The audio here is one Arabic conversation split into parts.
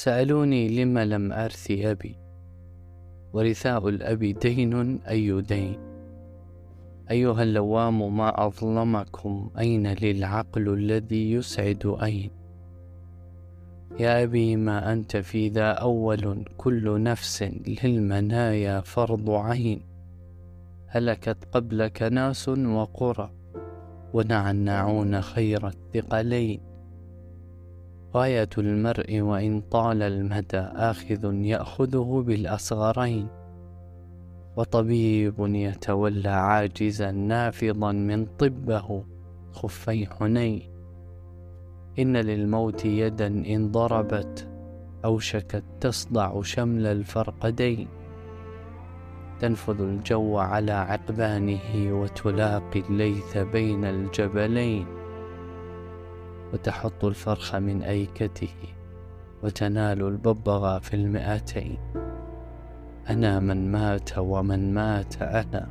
سألوني لم لم أرث أبي. ورثاء الأب دين أي دين. أيها اللوام ما أظلمكم؟ أين للعقل الذي يسعد أين؟ يا أبي ما أنت في ذا أول كل نفس للمنايا فرض عين. هلكت قبلك ناس وقرى ونعنعون خير الثقلين. غاية المرء وإن طال المدى آخذ يأخذه بالأصغرين. وطبيب يتولى عاجزا نافضا من طبه خفي حنين. إن للموت يدا إن ضربت أوشكت تصدع شمل الفرقدين. تنفذ الجو على عقبانه وتلاقي الليث بين الجبلين. وتحط الفرخ من أيكته وتنال الببغاء في المئتين. أنا من مات ومن مات أنا.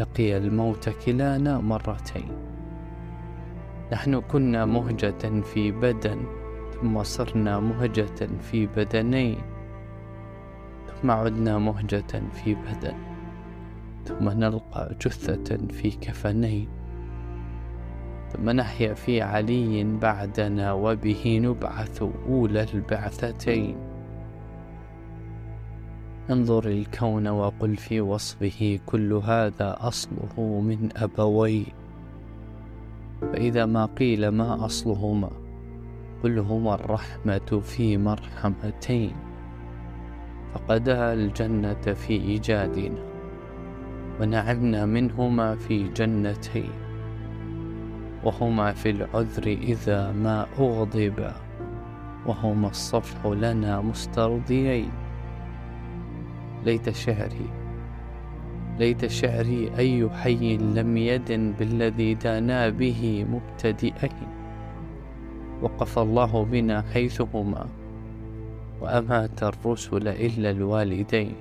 لقي الموت كلانا مرتين. نحن كنا مهجة في بدن ثم صرنا مهجة في بدنين. ثم عدنا مهجة في بدن ثم نلقى جثة في كفنين. ثم نحيا في علي بعدنا وبه نبعث أولى البعثتين. انظر الكون وقل في وصفه كل هذا أصله من أبوين فإذا ما قيل ما أصلهما قل هما الرحمة في مرحمتين. فقدا الجنة في إيجادنا ونعمنا منهما في جنتين. وهما في العذر إذا ما أغضبا وهما الصفح لنا مسترضيين. ليت شعري ليت شعري أي حي لم يدن بالذي دانا به مبتدئين. وقف الله بنا حيثهما وأمات الرسل إلا الوالدين.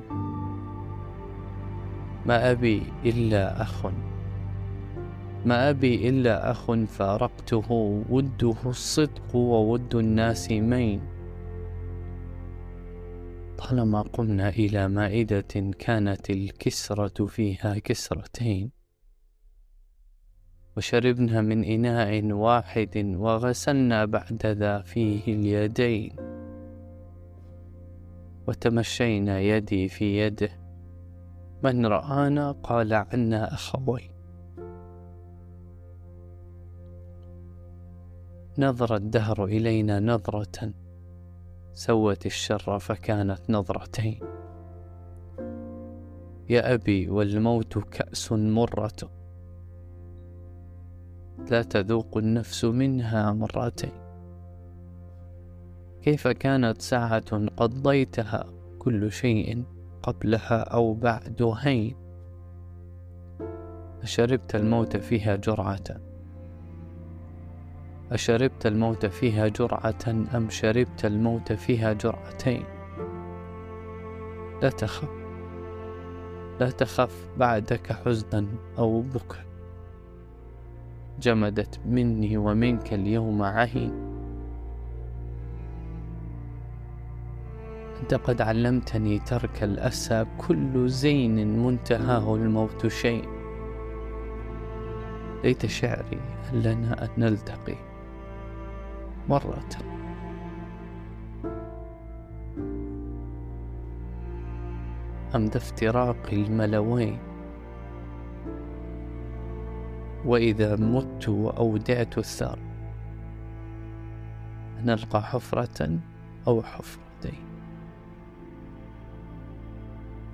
ما أبي إلا أخ. ما أبي إلا أخ فارقته وده الصدق وود الناس مين. طالما قمنا إلى مائدة كانت الكسرة فيها كسرتين. وشربنا من إناء واحد وغسلنا بعد ذا فيه اليدين. وتمشينا يدي في يده. من رآنا؟ قال عنا أخوين نظر الدهر إلينا نظرة. سوت الشر فكانت نظرتين. يا أبي والموت كأس مرة لا تذوق النفس منها مرتين. كيف كانت ساعة قضيتها؟ كل شيء قبلها أو بعد هين. أشربت الموت فيها جرعة. أشربت الموت فيها جرعة أم شربت الموت فيها جرعتين؟ لا تخف. لا تخف بعدك حزنا أو بكا جمدت مني ومنك اليوم عهين. أنت قد علمتني ترك الأسى كل زين منتهاه الموت شيء ليت شعري هل لنا أن نلتقي مرة. عند افتراق الملوين؟ وإذا مت وأودعت الثار نلقى حفرة أو حفرتين